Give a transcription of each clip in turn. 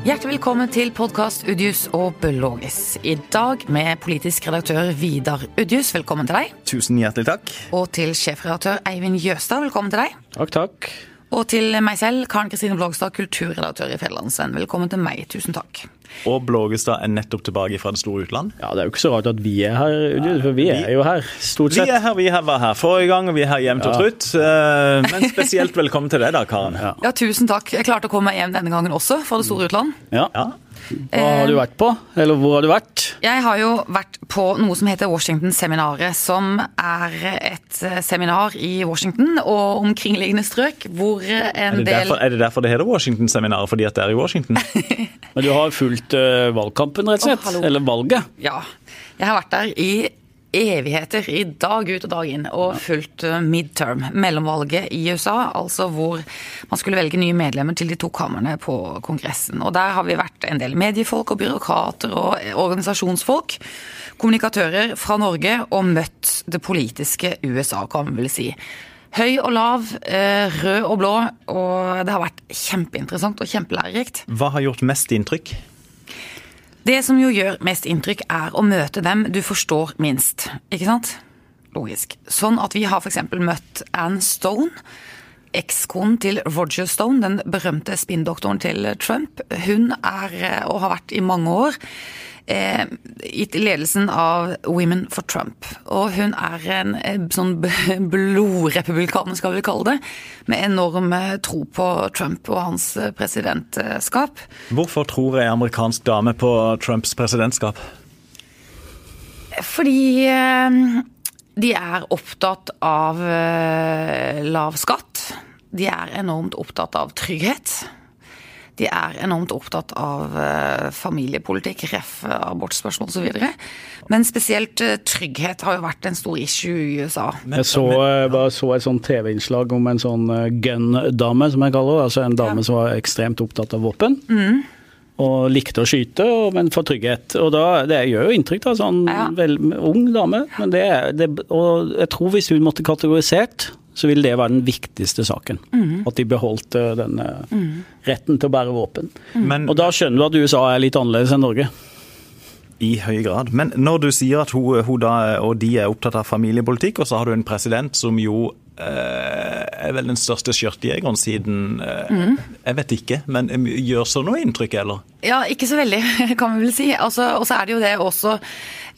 Hjertelig velkommen til podkast Udjus og Bølågis. I dag med politisk redaktør Vidar Udjus, velkommen til deg. Tusen hjertelig takk. Og til sjefredaktør Eivind Jøstad, velkommen til deg. Takk, takk. Og til meg selv, Karen Kristine Blågstad, kulturredaktør i Fjellandsvenn. Velkommen til meg, tusen takk. Og Blågestad er nettopp tilbake fra det store utland. Ja, Det er jo ikke så rart at vi er her, for vi er jo her, stort sett. Vi er her, vi her var her forrige gang, og vi er her jevnt og trutt. Eh, Men spesielt velkommen til deg da, Karen. Ja. Ja, tusen takk. Jeg klarte å komme meg hjem denne gangen også, fra det store utland. Ja. Ja. Hva har du vært på? Eller hvor har du vært? Jeg har jo vært på noe som heter Washington-seminaret, som er et eh, seminar i Washington og omkringliggende strøk, hvor en Er del derfor, er det derfor det heter Washington-seminaret? Fordi at det er i Washington? Men du har fulgt eh, valgkampen, rett og slett? Oh. Eller valget? Ja. Jeg har vært der i evigheter, i dag ut og dag inn, og fulgt eh, midterm, mellomvalget i USA, altså hvor man skulle velge nye medlemmer til de to kamrene på Kongressen. Og der har vi vært en del mediefolk og byråkrater og organisasjonsfolk, kommunikatører fra Norge, og møtt det politiske USA, kan man vel si. Høy og lav, eh, rød og blå, og det har vært kjempeinteressant og kjempelærerikt. Hva har gjort mest inntrykk? Det som jo gjør mest inntrykk, er å møte dem du forstår minst. Ikke sant? Logisk. Sånn at vi har f.eks. møtt Anne Stone, ekskonen til Roger Stone, den berømte spinndoktoren til Trump. Hun er, eh, og har vært i mange år, eh, i ledelsen av Women for Trump. Og hun er en eh, sånn blodrepublikaner, skal vi kalle det, med enorm tro på Trump og hans presidentskap. Hvorfor tror ei amerikansk dame på Trumps presidentskap? Fordi de er opptatt av lav skatt. De er enormt opptatt av trygghet. De er enormt opptatt av eh, familiepolitikk, ref. abortspørsmål osv. Men spesielt eh, trygghet har jo vært en stor issue i USA. Jeg så, eh, så et sånt TV-innslag om en sånn gun-dame, som jeg kaller det. Altså en dame som var ekstremt opptatt av våpen. Og likte å skyte, men for trygghet. Og da, Det gjør jo inntrykk, da. Sånn Ja. vel, ung dame. Men det, det, og jeg tror hvis hun måtte kategorisert, så ville det være den viktigste saken. At de beholdt denne mm. retten til å bære våpen. Men Og da skjønner du at USA er litt annerledes enn Norge. I høy grad. Men når du sier at hun, hun da, og de er opptatt av familiepolitikk, og så har du en president som jo eh, er vel den største skjørtjegeren siden mm. Jeg vet ikke, men eh, gjør så noe inntrykk, eller? Ja, ikke så veldig, kan vi vel si. Altså, og så er det jo det også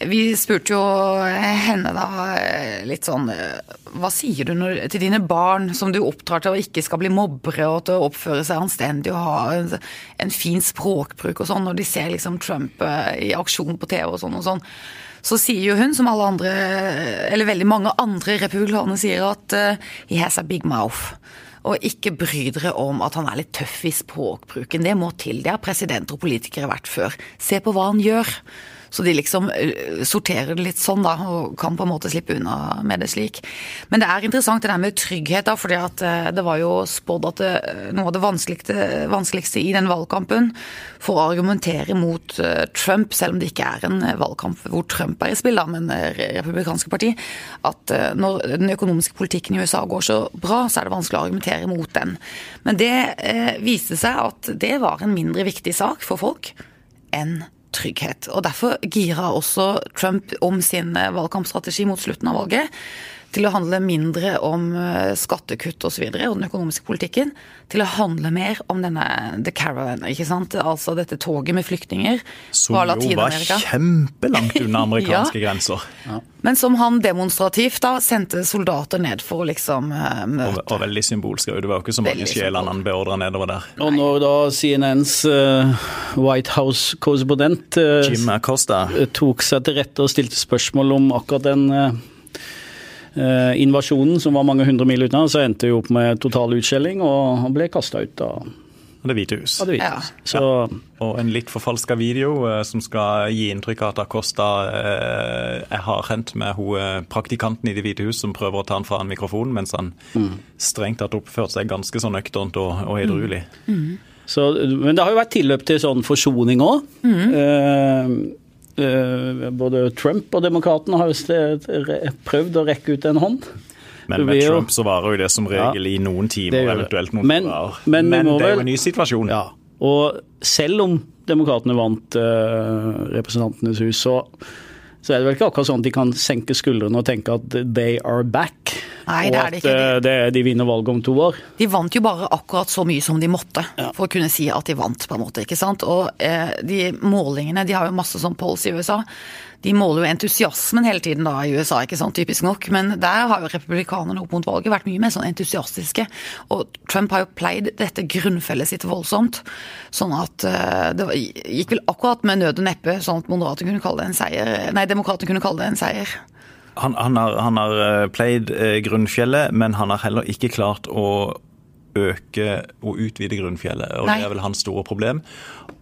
Vi spurte jo henne da eh, litt sånn eh, Hva sier du når, til dine barn som du oppdrar til å ikke skal bli mobbere og til å oppføre seg anstendig og ha en, en fin språkbruk og sånn, når de ser liksom Trump eh, i aksjon på TV og sånn og sånn. Så sier jo hun, som alle andre, eller veldig mange andre republikanere sier, at he has a big mouth. Og ikke bry dere om at han er litt tøff i språkbruken. Det må til. Det har presidenter og politikere vært før. Se på hva han gjør. Så de liksom eh, sorterer det litt sånn, da, og kan på en måte slippe unna med det slik. Men det er interessant det der med trygghet, da, fordi at eh, det var jo spådd at det, noe av det vanskeligste, vanskeligste i den valgkampen for å argumentere mot eh, Trump, selv om det ikke er en eh, valgkamp hvor Trump er i spill, da, men eh, republikanske parti, at eh, når den økonomiske politikken i USA går så bra, så er det vanskelig å argumentere mot den. Men det eh, viste seg at det var en mindre viktig sak for folk enn trygghet. Og derfor gira også Trump om sin eh, valgkampstrategi mot slutten av valget til å handle mindre om eh, skattekutt osv. Og, så videre, og den økonomiske politikken, til å handle mer om denne The Caravan, ikke sant? Altså dette toget med flyktninger Som fra jo var kjempelangt unna amerikanske grenser. Men som han demonstrativt da sendte soldater ned for å liksom møte. Og, og veldig symbolsk. Det var jo ikke så mange sjeler han beordra nedover der. Og når da CNNs uh, White House-korrespondent uh, Jim Acosta. tok seg til rette og stilte spørsmål om akkurat den eh, eh, invasjonen som var mange hundre mil unna, så endte vi opp med total utskjelling, og han ble kasta ut av, Det hvite hus. av det hvite Ja. Så, ja. Og en litt forfalska video eh, som skal gi inntrykk av at Acosta eh, er hardhendt med hun eh, praktikanten i Det hvite hus som prøver å ta han fra en mikrofon, mens han strengt tatt oppført seg ganske så nøkternt og, og edruelig. Så, men det har jo vært tilløp til sånn forsoning òg. Både Trump og demokratene har jo prøvd å rekke ut en hånd. Men med Trump så varer jo det som regel i noen timer, eventuelt noen Men- dager. men men det er jo en ny situasjon. Ja, Og selv om demokratene vant uh, Representantenes hus, så, så, er det vel ikke akkurat sånn at de kan senke skuldrene og tenke at they are back. Nei, det er det ikke. Og at det, de vinner valget om to år. De vant jo bare akkurat så mye som de måtte ja. for å kunne si at de vant, på en måte. ikke sant? Og eh, de målingene, de har jo masse sånn polls i USA de måler jo entusiasmen hele tiden da i USA, ikke sant, typisk nok. Men der har jo republikanerne opp mot valget vært mye mer sånn entusiastiske. Og Trump har jo pleid dette grunnfellet sitt voldsomt. Sånn at uh, det gikk vel akkurat med nød og neppe sånn at moderatene kunne kalle det en seier. Nei, demokratene kunne kalle det en seier. Han, han, har, han har eh, pleid eh, grunnfjellet, men han har heller ikke klart å øke og utvide grunnfjellet. og Nei. Det er vel hans store problem.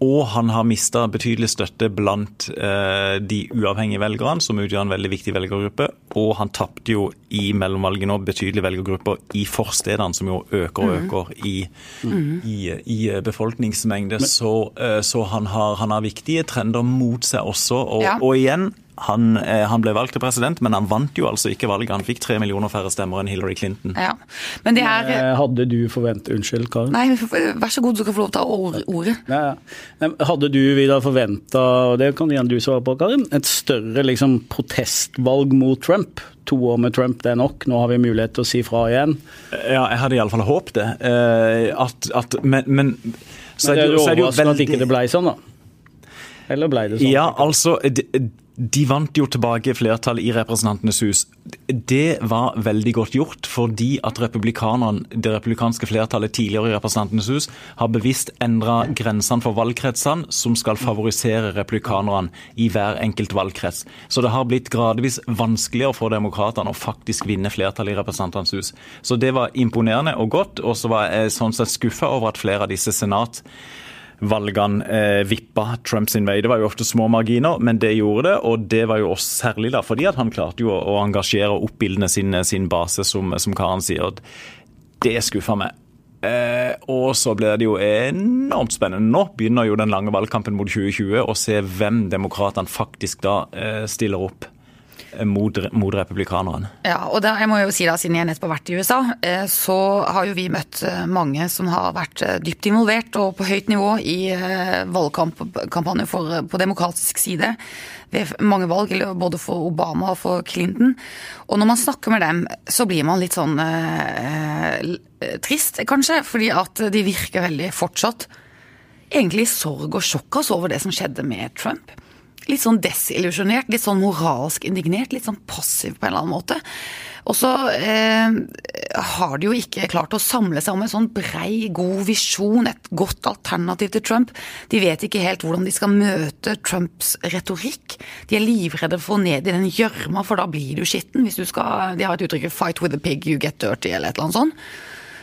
Og han har mista betydelig støtte blant eh, de uavhengige velgerne, som utgjør en veldig viktig velgergruppe. Og han tapte jo i mellomvalget nå betydelige velgergrupper i forstedene, som jo øker og mm. øker i, mm. i, i befolkningsmengde. Så, eh, så han, har, han, har, viktige trender mot seg også. Og, ja. og igjen, han, eh, han, ble valgt til president, men han vant jo altså ikke valget. Han fikk tre millioner færre stemmer enn Hillary Clinton. Ja. Men det er... Eh, hadde du forventet Unnskyld, Karin? Nei, vær så god, du kan få lov til å ta ordet. Ja, ja. Hadde du videre forventa, og det kan igjen du svare på, Karin, et større liksom, protestvalg mot Trump? To år med Trump, det er nok. Nå har vi mulighet til å si fra igjen. Ja, jeg hadde iallfall håpet det. At, at, men, men, så men det er jo overraskende veldig... at ikke det ble sånn, da. Eller ble det sånn? Ja, altså... Det, de vant jo tilbake flertallet i Representantenes hus. Det var veldig godt gjort, fordi at det republikanske flertallet tidligere i Representantenes hus har bevisst endra grensene for valgkretsene, som skal favorisere republikanerne i hver enkelt valgkrets. Så det har blitt gradvis vanskeligere for demokratene å faktisk vinne flertallet i Representantenes hus. Så det var imponerende og godt, og så var jeg sånn sett skuffa over at flere av disse senat valgene eh, vippa Trumps vei. Det var jo ofte små marginer, men det gjorde det. Og det var jo også særlig da, fordi at han klarte jo å, engasjere og oppildne sin, sin base, som, som Karen sier. Det skuffa meg. Eh, og så blir det jo enormt spennende. Nå begynner jo den lange valgkampen mot 2020 å se hvem demokratene faktisk da eh, stiller opp mot, mot republikanerne. Ja, og da, jeg må jo si da, Siden jeg nettopp har vært i USA, eh, så har jo vi møtt eh, mange som har vært eh, dypt involvert og på høyt nivå i valgkampanjer på demokratisk side ved mange valg, både for Obama og for Clinton. Og når man snakker med dem, så blir man litt sånn eh, trist, kanskje, fordi at de virker veldig fortsatt egentlig i sorg og sjokk over det som skjedde med Trump litt sånn desillusjonert, litt sånn moralsk indignert, litt sånn passiv på en eller annen måte. Og så eh, har de jo ikke klart å samle seg om en sånn brei, god visjon, et godt alternativ til Trump. De vet ikke helt hvordan de skal møte Trumps retorikk. De er livredde for å ned i den gjørma, for da blir du skitten. Hvis du skal, de har et uttrykk 'fight with a pig, you get dirty', eller et eller annet sånt.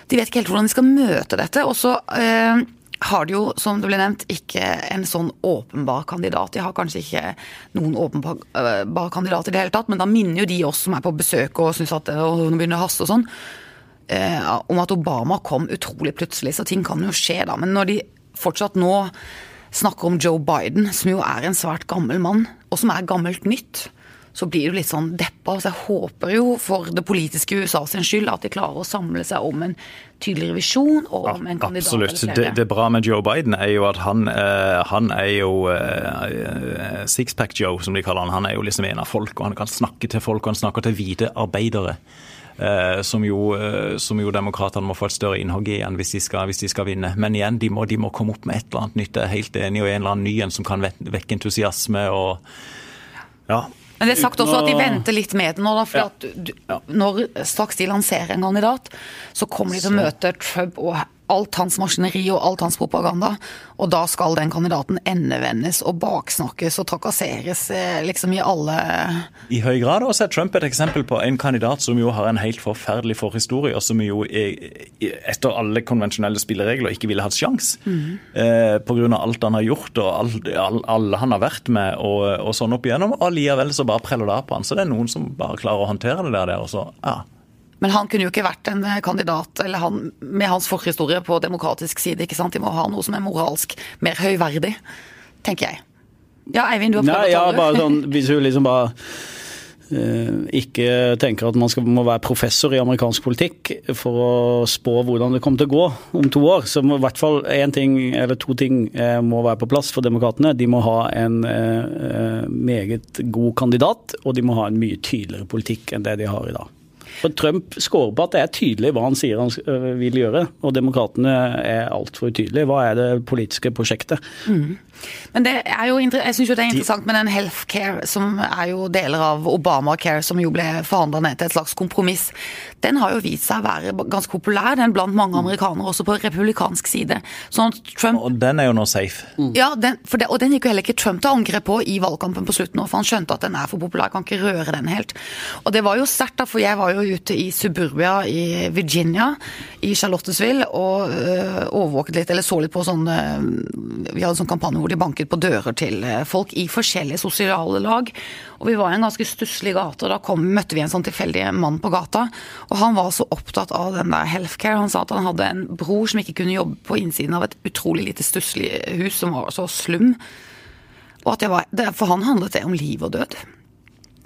De vet ikke helt hvordan de skal møte dette. Og så eh, har de jo, som det ble nevnt, ikke en sånn åpenbar kandidat. De har kanskje ikke noen åpenbar kandidat i det hele tatt, men da minner jo de oss som er på besøk og syns at hun begynner å haste og sånn, eh, om at Obama kom utrolig plutselig, så ting kan jo skje da. Men når de fortsatt nå snakker om Joe Biden, som jo er en svært gammel mann, og som er gammelt nytt, så blir du litt sånn deppa. Så jeg håper jo for det politiske USA sin skyld at de klarer å samle seg om en tydeligere visjon og om en kandidat Absolutt. Det, det bra med Joe Biden er jo at han, eh, han er jo eh, Sixpack Joe, som de kaller han. Han er jo liksom en av folk, og han kan snakke til folk, og han snakker til hvite arbeidere. Eh, som jo, eh, som jo demokratene må få et større innhogg i igjen hvis de, skal, hvis de skal vinne. Men igjen, de må, de må, komme opp med et eller annet nytt. Jeg er helt enig, og en eller annen ny en som kan vekke entusiasme. og ja, men det er sagt også at de venter litt med det nå, for ja. at du, når straks de lanserer en kandidat, så kommer de til å møte Trump og alt hans maskineri og alt hans propaganda. Og da skal den kandidaten endevendes og baksnakkes og trakasseres eh, liksom i alle I høy grad. Og så er Trump et eksempel på en kandidat som jo har en helt forferdelig forhistorie, og som jo er, etter alle konvensjonelle spilleregler ikke ville hatt sjans. Mm. Eh, Pga. alt han har gjort og alt all, han har vært med og, og sånn opp igjennom. Og likevel så bare preller det av på han. Så det er noen som bare klarer å håndtere det der. og så, ja, men han kunne jo ikke vært en eh, kandidat eller han, med hans forhistorie på demokratisk side. ikke sant? De må ha noe som er moralsk mer høyverdig, tenker jeg. Ja, Eivind, du har prøvd Nei, å ta det. Bare sånn, hvis hun liksom bare ikke tenker at man skal, må være professor i amerikansk politikk for å spå hvordan det kommer til å gå om to år. Så må i hvert fall én ting eller to ting må være på plass for demokratene. De må ha en meget god kandidat, og de må ha en mye tydeligere politikk enn det de har i dag. For Trump scorer på at det er tydelig hva han sier han vil gjøre, og demokratene er altfor utydelige. Hva er det politiske prosjektet? Mm. Men det er jo, jeg syns jo det er interessant med den healthcare, som er jo deler av Obamacare, som jo ble forhandla ned til et slags kompromiss. Den har jo vist seg å være ganske populær, den blant mange amerikanere, også på republikansk side. Sånn Trump... Og den er jo nå safe. Mm. Ja, den, det, og den gikk jo heller ikke Trump til angrep på i valgkampen på slutten, for han skjønte at den er for populær, kan ikke røre den helt. Og det var jo sterkt, da, for jeg var jo ute i suburbia i Virginia, i Charlottesville, og øh, overvåket litt, eller så litt på sånn øh, Vi hadde en sånn kampanje hvor de banket på dører til øh, folk i forskjellige sosiale lag. Og vi var i en ganske stusslig gate, og da kom, møtte vi en sånn tilfeldig mann på gata. Og han var så opptatt av den der healthcare. Han sa at han hadde en bror som ikke kunne jobbe på innsiden av et utrolig lite stusslig hus som var så slum. Og at det var, For han handlet det om liv og død.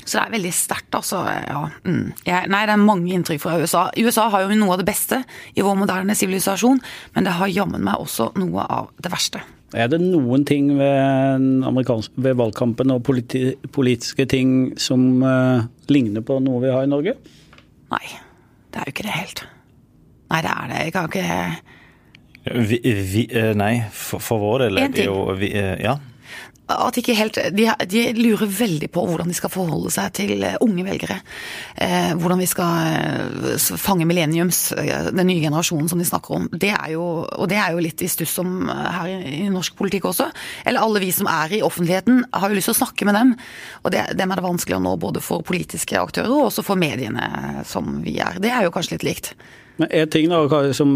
Så det er veldig sterkt, altså. Ja. Mm. Jeg, nei, det er mange inntrykk fra USA. USA har jo noe av det beste i vår moderne sivilisasjon, men det har jammen meg også noe av det verste. Er det noen ting ved, ved valgkampen og politi politiske ting som uh, ligner på noe vi har i Norge? Nei, det er jo ikke det helt. Nei, det er det. Jeg kan ikke vi, vi, eh, Nei, for, for vår del er det jo vi, eh, Ja at ikke helt, de, de, lurer veldig på hvordan de skal forholde seg til eh, unge velgere. Eh, hvordan vi skal eh, fange millenniums, eh, den nye generasjonen som de snakker om. Det er jo, og det er jo litt i stuss om her i, i, norsk politikk også. Eller alle vi som er i offentligheten, har jo lyst til å snakke med dem. Og det, dem er det vanskelig å nå både for politiske aktører og også for mediene som vi er. Det er jo kanskje litt likt. Men er ting da som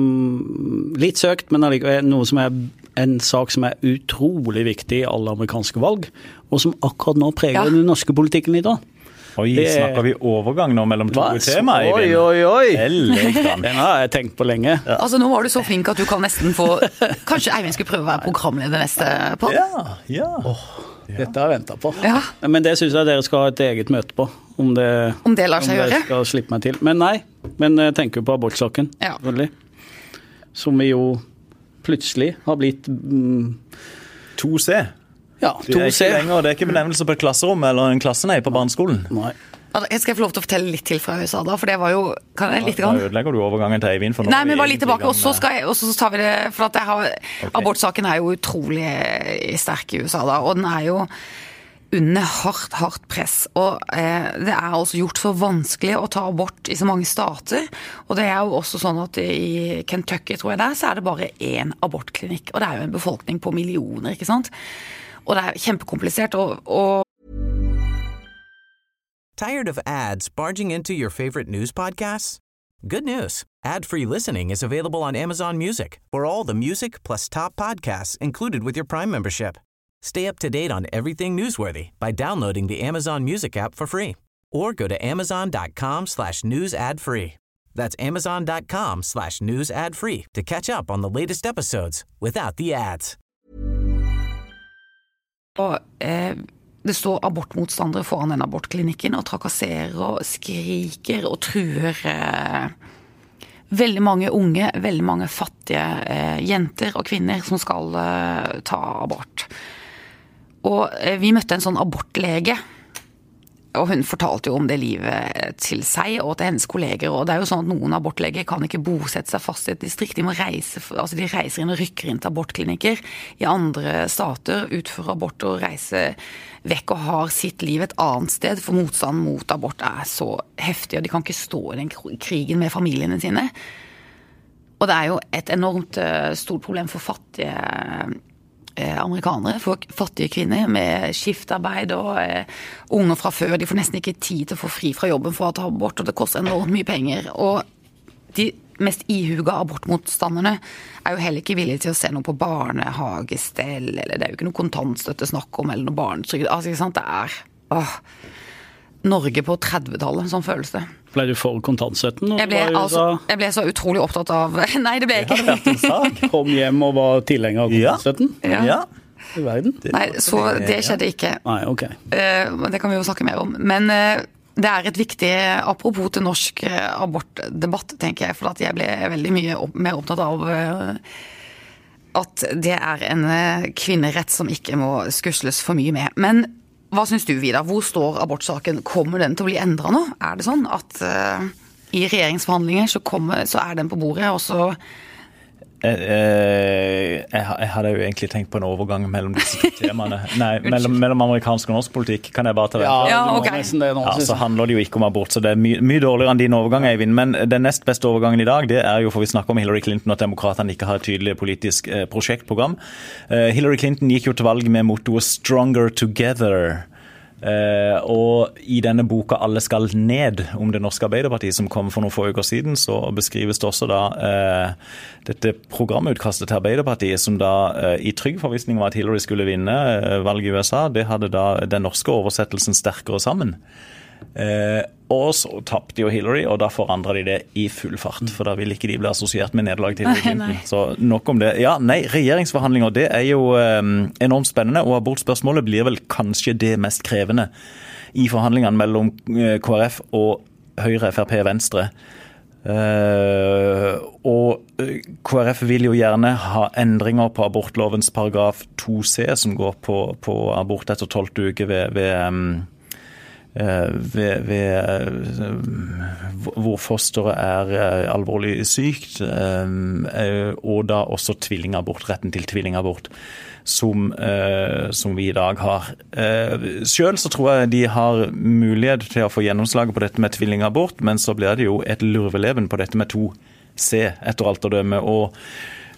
litt søkt, men noe som er en sak som er utrolig viktig i alle amerikanske valg, og som akkurat nå preger ja. den norske politikken i dag. Oi, det... snakker vi overgang nå mellom to temaer? Oi, oi, oi! Den har jeg tenkt på lenge. Ja. Altså, Nå var du så flink at du kan nesten få Kanskje Eivind skulle prøve å være programleder neste på? Ja, ja. Oh, dette har jeg venta på. Ja. Men det syns jeg dere skal ha et eget møte på. Om det, om det lar seg gjøre? Skal slippe meg til. Men nei. Men jeg tenker på abortsaken, ja. Som vi jo plutselig har blitt mm, 2C. Ja, 2C. Det er ikke lenger, det er ikke benevnelse på et klasserom eller en klasse nei på barneskolen. Nei. Jeg skal få lov til å fortelle litt til fra USA, da, for det var jo kan jeg, litt grann? Da ødelegger du overgangen til Eivind. Nei, men bare litt tilbake, og så tar vi det For at har, okay. abortsaken er jo utrolig sterk i USA, da, og den er jo under hardt, hardt press. Og eh, det er altså gjort så vanskelig å ta abort i så mange stater. Og det er jo også sånn at i Kentucky, tror jeg det er, så er det bare én abortklinikk. Og det er jo en befolkning på millioner, ikke sant. Og det er kjempekomplisert. og, og Tired of ads barging into your favorite news podcasts? Good news. Ad-free listening is available on Amazon Music for all the music plus top podcasts included with your Prime membership. Stay up to date on everything newsworthy by downloading the Amazon Music app for free or go to amazon.com slash news ad free. That's amazon.com slash news ad free to catch up on the latest episodes without the ads. Og, eh, det står abortmotstandere foran den abortklinikken og trakasserer og skriker og truer eh, veldig mange unge, veldig mange fattige eh, jenter og kvinner som skal eh, ta abort. Og eh, vi møtte en sånn abortlege. Og hun fortalte jo om det livet til seg og til hennes kolleger. Og det er jo sånn at noen abortleger kan ikke bosette seg fast i et distrikt. De må reise, altså de reiser inn og rykker inn til abortklinikker i andre stater, utfører abort og reiser vekk og har sitt liv et annet sted. For motstanden mot abort er så heftig, og de kan ikke stå i den krigen med familiene sine. Og det er jo et enormt eh, stort problem for fattige amerikanere, folk, fattige kvinner med skiftarbeid og eh, unger fra før. De får nesten ikke tid til å få fri fra jobben for å ta abort, og det koster enormt mye penger. Og de mest ihuga abortmotstanderne er jo heller ikke villige til å se noe på barnehagestell, eller det er jo ikke noe kontantstøtte snakk om, eller noe barnetrygd. Altså, ikke sant, det er åh. Norge på 30-tallet, sånn føles det. Ble du for kontantstøtten? Jeg ble, altså, jeg ble, så utrolig opptatt av Nei, det ble jeg ikke. Kom hjem og var tilhenger av kontantstøtten? Ja. ja. I verden? Nei, så det skjedde ikke. Nei, ok. Uh, det kan vi jo snakke mer om. Men uh, Det er et viktig apropos til norsk eh, abortdebatt, tenker jeg. For at jeg ble veldig mye opp, mer opptatt av eh, at det er en eh, kvinnerett som ikke må skusles for mye med. Men hva syns du, Vidar? Hvor står abortsaken? Kommer den til å bli endra nå? Er det sånn at uh, i regjeringsforhandlinger så, kommer, så er den på bordet, og så jeg, jeg, jeg, hadde jo egentlig tenkt på en overgang mellom disse to temaene. Nei, mellom, mellom, amerikansk og norsk politikk. Kan jeg bare ta det? Ja, ja, okay. det nå, ja, Så handler det jo ikke om abort, så det er mye, mye dårligere enn din overgang, Eivind. Men den nest beste overgangen i dag, det er jo for vi snakker om Hillary Clinton, at demokratene ikke har et tydelig politisk eh, prosjektprogram. Eh, Hillary Clinton gikk jo til valg med mottoet 'Stronger Together'. Uh, og i denne boka 'Alle skal ned' om det norske Arbeiderpartiet, som kom for noen få uker siden, så beskrives det også da uh, dette programutkastet til Arbeiderpartiet, som da uh, i trygg forvissning var at Hillary skulle vinne valget i USA, det hadde da den norske oversettelsen 'sterkere sammen'. Eh, og så tapte jo Hillary, og da forandra de det i full fart. For da vil ikke de bli assosiert med nederlag til Hillary Clinton. Så nok om det. Ja, nei, regjeringsforhandlinger det er jo eh, enormt spennende, og abortspørsmålet blir vel kanskje det mest krevende i forhandlingene mellom eh, KrF og Høyre, Frp, Venstre. Uh, og KrF vil jo gjerne ha endringer på abortlovens paragraf 2c, som går på, på abort etter tolvte uke ved, ved um, ved, ved, eh, hvor fosteret er eh, alvorlig sykt, og da også tvillingabort, retten til tvillingabort, som, som vi i dag har. Selv så tror jeg de har mulighet til å få gjennomslag på dette med tvillingabort, men så blir det jo et lurveleven på dette med 2C, etter alt å dømme. og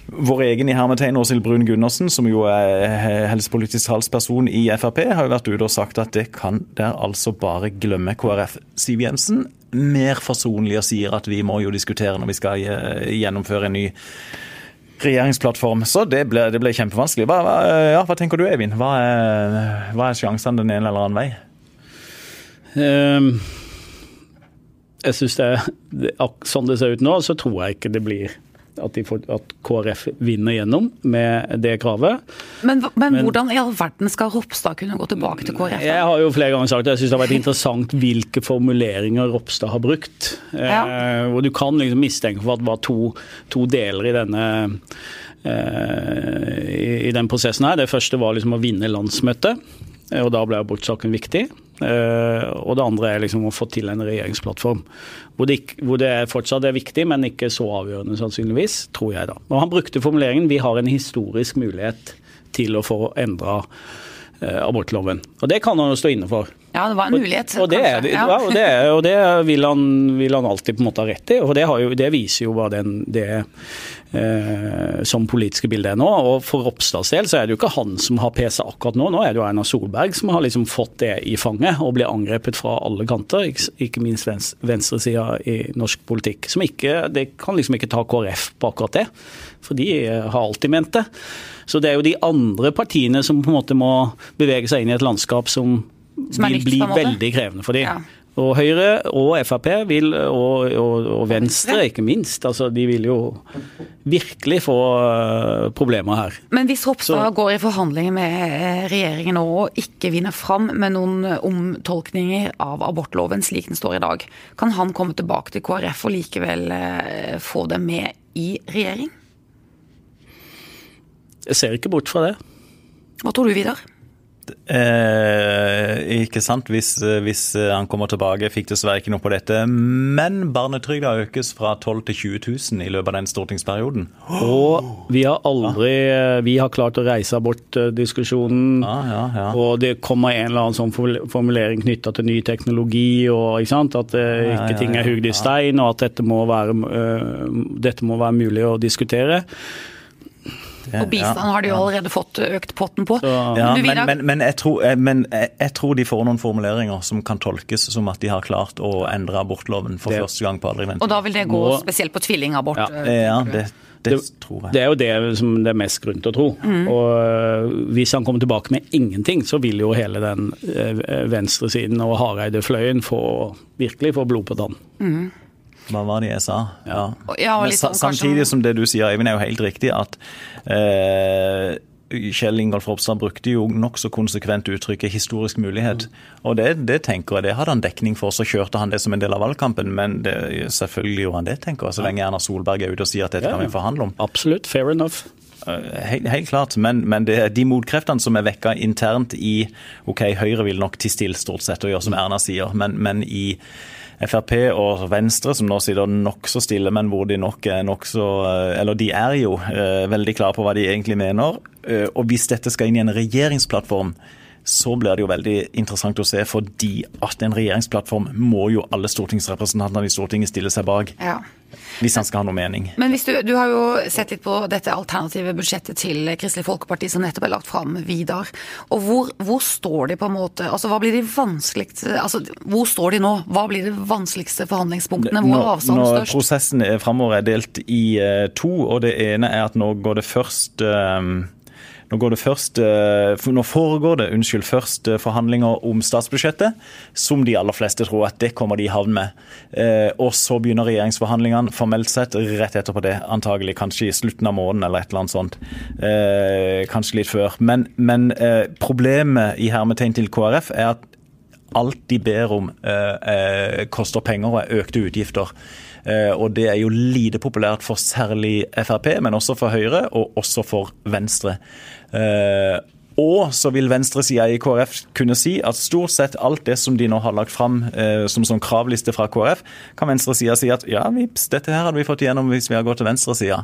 vår egen i hermetegn Åshild Brun Gundersen, som jo er helsepolitisk talsperson i Frp, har jo vært ute og sagt at det kan der altså bare glemme KrF. Siv Jensen mer forsonlig og sier at vi må jo diskutere når vi skal eh, gjennomføre en ny regjeringsplattform. Så det ble, det ble kjempevanskelig. Hva, hva, ja, hva, tenker du Eivind? Hva er, hva er sjansene den ene eller annen vei? Um, jeg synes det, det, Sånn det ser ut nå, så tror jeg ikke det blir at, får, at, KrF vinner gjennom med det kravet. Men, men, men, hvordan i all verden skal Ropstad kunne gå tilbake til KrF? Jeg har jo flere ganger sagt det. jeg syns det har vært interessant hvilke formuleringer Ropstad har brukt. Ja. Eh, hvor du kan liksom mistenke for at det var to, to deler i denne eh, i, i den prosessen her. Det første var liksom å vinne landsmøtet, og da ble abortsaken viktig. Uh, og det andre er liksom å få til en regjeringsplattform. Hvor det, hvor det fortsatt er viktig, men ikke så avgjørende sannsynligvis, tror jeg da. Og han brukte formuleringen 'vi har en historisk mulighet til å få endra uh, abortloven'. Og det kan han jo stå inne for. Ja, det var en mulighet. Og, og, det, er, ja. og, det, og det, vil, han, vil, han, alltid på en måte ha rett i. Og det, jo, det viser jo hva den, det eh, som politiske bildet nå. Og for Ropstads del så er det jo ikke han som har PC akkurat nå. Nå er det jo Erna Solberg som har liksom fått det i fanget og blir angrepet fra alle kanter. Ikke, minst venstresida i norsk politikk. Som ikke, det kan liksom ikke ta KrF på akkurat det. For de har alltid ment det. Så det er jo de andre partiene som på en måte må bevege seg inn i et landskap som vil bli veldig krevende for dem. Ja. Og Høyre og Frp vil, og, og, og, Venstre ikke minst, altså de vil jo virkelig få uh, problemer her. Men hvis Ropstad går i forhandlinger med eh, regjeringen og ikke vinner fram med noen omtolkninger av abortloven slik den står i dag, kan han komme tilbake til KrF og likevel få det med i regjering? Jeg ser ikke bort fra det. Hva tror du, Vidar? Eh, ikke sant, hvis, eh, hvis, eh, han kommer tilbake. Fikk dessverre ikke noe på dette. Men barnetrygda økes fra 12 til 20 000 i løpet av den stortingsperioden. Og vi har aldri eh, Vi har klart å reise bort diskusjonen. Ja, ja, ja. Og det kommer en eller annen sånn formulering knytta til ny teknologi, og ikke sant, at ikke ting er hugd i stein, og at dette må være, dette må være mulig å diskutere. Og bistand har de jo allerede fått økt potten på. Så, ja, men, men, men, jeg tror, eh, men, jeg tror, de får noen formuleringer som kan tolkes som at de har klart å endre abortloven for det. første gang på aldri vent. Og da vil det gå Nå, spesielt på tvillingabort? Ja, ja det, det, tror jeg. Det er jo det som det er mest grunn til å tro. Mm. Og eh, Hvis han kommer tilbake med ingenting, så vil jo hele den eh, venstresiden og Hareide-fløyen få, virkelig få blod på tann. Mm. Hva var det jeg sa? Ja. ja liksom, samtidig som det du sier, Eivind, er jo helt riktig at eh, Kjell Ingolf Ropstad brukte jo nokså konsekvent uttrykket 'historisk mulighet'. Og det, det, tenker jeg, det hadde han dekning for, så kjørte han det som en del av valgkampen. Men det, selvfølgelig gjorde han det, tenker jeg, så lenge Erna Solberg er ute og sier at dette kan vi forhandle om. Absolutt, fair enough. Helt, helt, klart, men, men det de motkreftene som er vekka internt i OK, Høyre vil nok til stille stort sett og gjøre som Erna sier, men, men i Frp og Venstre, som nå sitter nokså stille, men hvor de nok er nokså Eller de er jo eh, veldig klare på hva de egentlig mener. Eh, og hvis dette skal inn i en regjeringsplattform, så blir det jo veldig interessant å se, fordi at en regjeringsplattform må jo alle stortingsrepresentantene i Stortinget stille seg bak. Ja. Hvis han skal ha noe mening. Men du, du har jo sett litt på dette alternative budsjettet til Kristelig Folkeparti som nettopp er lagt fram, Vidar. Og hvor, hvor, står de på en måte Altså hva blir de vanskeligste altså Hvor står de nå? Hva blir de vanskeligste forhandlingspunktene? Hvor er avstanden størst? Prosessen framover er delt i uh, to, og det ene er at nå går det først uh, nå, går det først, eh, nå foregår det unnskyld, først eh, forhandlinger om statsbudsjettet, som de aller fleste tror at det kommer de i havn med. Eh, og så begynner regjeringsforhandlingene formelt sett rett etterpå det, antagelig kanskje i slutten av måneden eller et eller annet sånt. Kanskje litt før. Men, men problemet i hermetegn til KrF er at alt de ber om koster penger og er økte utgifter. Og det er jo lite populært for særlig Frp, men også for Høyre, og også for Venstre. Og så vil venstresida i KrF kunne si at stort sett alt det som de nå har lagt fram eh, som som, kravliste fra KrF, kan venstresida si at ja, vips, dette her hadde vi fått igjennom hvis vi hadde gått til venstresida.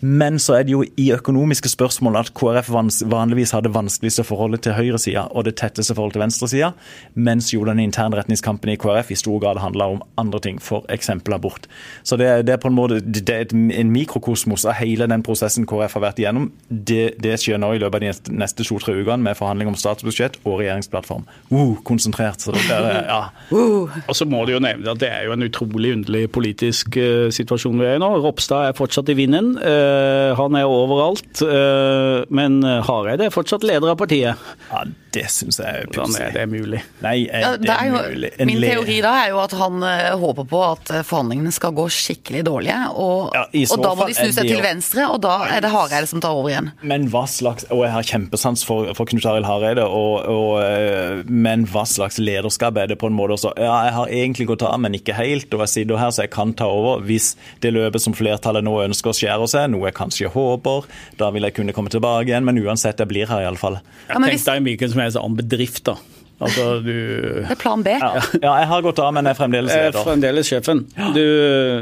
Men så er det jo i økonomiske spørsmål at KrF vanligvis har det vanskeligste forholdet til høyresida og det tetteste forholdet til venstresida, mens jo den internretningskampen i KrF i stor grad handler om andre ting, f.eks. abort. Så det, det, er på en måte det er en mikrokosmos av hele den prosessen KrF har vært igjennom. Det, det skjer nå i løpet av de neste to to-tre ukene med forhandling om statsbudsjett og regjeringsplattform. Uh, konsentrert. Så det er, ja. Uh. Og så må du jo nevne at det er jo en utrolig underlig politisk uh, situasjon vi er i nå. Ropstad er fortsatt i vinden. Uh, han er overalt. Uh, men Hareide er fortsatt leder av partiet. Ja, det syns jeg er pussig. Er det mulig? Nei, er ja, det, er jo, mulig? En min teori da er jo at han håper på at forhandlingene skal gå skikkelig dårlige. Og, ja, og da må de snu seg til venstre, og da er det Hareide som tar over igjen. Men hva slags Og jeg har kjempesans for, for Knut Arild Hareide, og, og, eh, men hva slags lederskap er det på en måte også? Ja, jeg har egentlig gått av, men ikke helt, og jeg sitter her så jeg kan ta over hvis det løpet som flertallet nå ønsker å skjære seg, noe jeg kanskje håper. Da vil jeg kunne komme tilbake igjen, men uansett, jeg blir her iallfall. Ja, Tenk deg hvilken som helst annen bedrift, da. Altså, du... Det er plan B. Ja. ja. jeg har gått av, men jeg er fremdeles leder. Er fremdeles sjefen. Du,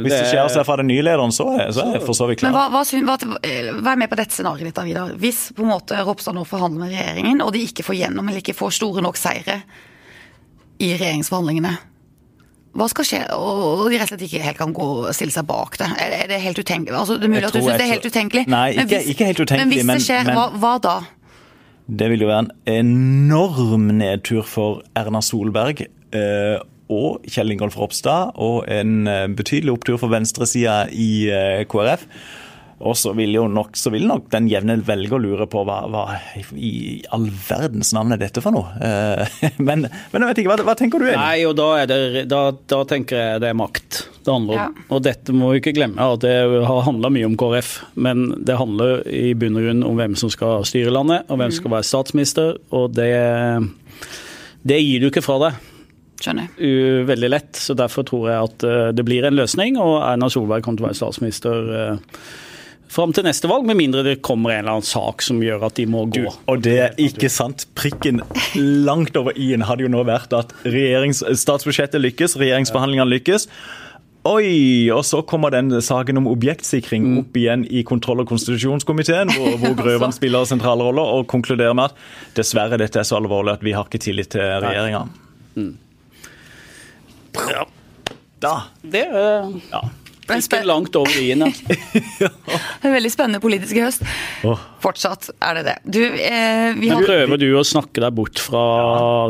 Hvis det, skjer seg fra den nye lederen, så er, så er jeg for så vidt klar. Men hva, hva, hva, Vær med på dette scenarioet ditt, Vidar. Hvis på en måte Ropstad nå forhandler med regjeringen, og de ikke får gjennom eller ikke får store nok seire i regjeringsforhandlingene, hva skal skje, og de rett og slett ikke helt kan gå og stille seg bak det? Er det helt utenkelig? Altså, det er mulig at du syns det er helt utenkelig. Nei, ikke, hvis, ikke helt utenkelig, men hvis det skjer, men, hva, hva da? Det vil jo være en enorm nedtur for Erna Solberg eh, og Kjell Ingolf Ropstad, og en eh, betydelig opptur for venstresida i eh, KrF. Og så vil jo nok, så vil nok den jevne velger lure på hva, hva, i all verdens navn er dette for noe. Men, men jeg vet ikke, hva, hva tenker du? Nei, og da, det, da, da, tenker jeg det er makt det handler om. Ja. Og dette må vi ikke glemme at det har handla mye om KrF, men det handler i bunn og grunn om hvem som skal styre landet, og hvem som skal være statsminister, og det, det gir du ikke fra deg. Skjønner. Veldig lett, så derfor tror jeg at eh, det blir en løsning, og Erna Solberg kommer til å være statsminister eh, fram til neste valg, med mindre det kommer en eller annen sak som gjør at de må gå. Du, og det er ikke sant. Prikken langt over i-en hadde jo nå vært at statsbudsjettet lykkes, regjeringsforhandlingene lykkes. Oi! Og så kommer den saken om objektsikring mm. opp igjen i kontroll- og konstitusjonskomiteen, hvor, hvor Grøvan spiller sentrale roller, og konkluderer med at dessverre, dette er så alvorlig at vi har ikke tillit til regjeringa. Mm. Ja. Da. Det uh... ja. Ikke langt over i-en. En veldig spennende politisk høst. Oh. Fortsatt er det det. Du, eh, vi har... Prøver du å snakke deg bort fra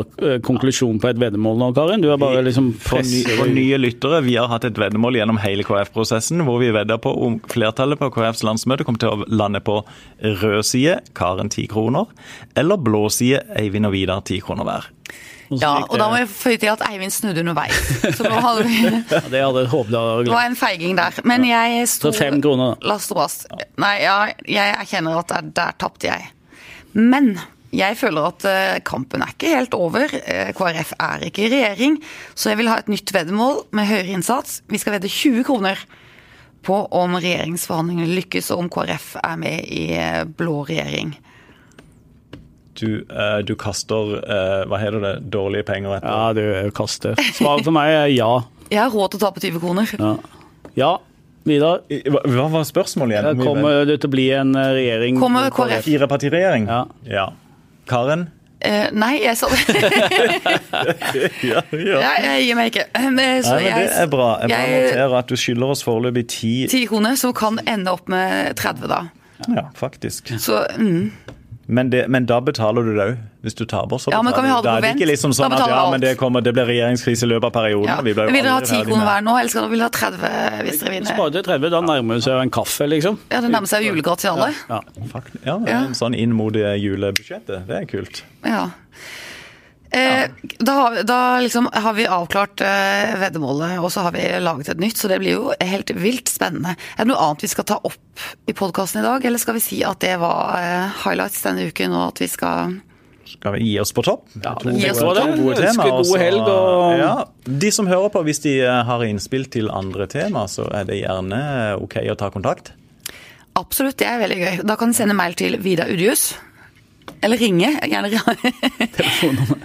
ja. konklusjonen på et veddemål nå, Karin? Du er bare liksom for, for nye lyttere, vi har hatt et veddemål gjennom hele KrF-prosessen, hvor vi vedder på om flertallet på KrFs landsmøte kommer til å lande på rød side, Karen 10 kroner, eller blå side, Eivind og Vidar 10 kroner hver. Ja, og da må jeg føye til at Eivind snudde underveis. Så nå hadde vi ja, Det hadde håpet Det var en feiging der. Men jeg sto Så fem kroner? La stå fast. Nei, ja, jeg erkjenner at der, der tapte jeg. Men jeg føler at eh, kampen er ikke helt over. Eh, KrF er ikke i regjering, så jeg vil ha et nytt veddemål med høyere innsats. Vi skal vedde 20 kroner på om regjeringsforhandlingene lykkes, og om KrF er med i eh, blå regjering. Du, uh, du kaster uh, hva heter det, dårlige penger etter Ja, du kaster. Svaret for meg er ja. Jeg har råd til å tape 20 kroner. Ja, ja Vidar. Hva hva var spørsmålet igjen? Kommer det til å bli en eh, regjering Kommer KrF? Firepartiregjering? Ja. ja. Karen? Uh, nei, jeg sa det. Ja, ja. jeg, jeg gir meg ikke. Eh, Så Nei, men det er bra. Jeg bare jeg- noterer at du skylder oss foreløpig ti 10 kroner, som kan ende opp med 30, da. Ja, faktisk. Så mm. Men, det, men da betaler du det òg, hvis du taper. Så Ja, men kan vi ha det på er det liksom liksom Da sånn at ja, alt. men det, kommer, det blir regjeringskrise i løpet av perioden. ja. vi jo Vil dere ha aldri 10 kroner hver nå, eller skal dere ha 30 hvis dere vinner? Sparer 30, da nærmer det seg en kaffe, liksom. Ja, Det nærmer seg jo julegratis til alle. Ja. Fakt- Ja, Ja. en sånn inn mot julebudsjettet. Det er kult. Ja. Eh, da har, da liksom har vi avklart eh, veddemålet, og så har vi laget et nytt, så det blir jo helt vilt spennende. Er det noe annet vi skal ta opp i podkasten i dag, eller skal vi si at det var eh, highlights denne uken, og at vi skal Skal vi gi oss på topp? Ja, To det Gi oss gode- på to gode tema, god helg, og- ja, De som hører på, hvis de har innspill til andre tema, så er det gjerne OK å ta kontakt. Absolutt, det er veldig gøy. Da kan du sende mail til Vida Udjus. Eller ringe. Gjerne Telefonnummer.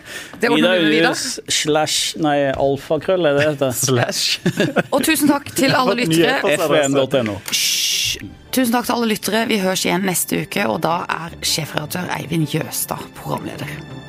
Ida. Udjus slash Nei, alfakrøll er det det heter. Slash. Og tusen takk til alle lyttere. fvn.no. Tusen takk til alle lyttere. Vi høres igjen neste uke, og da er sjefredaktør Eivind Jøstad programleder.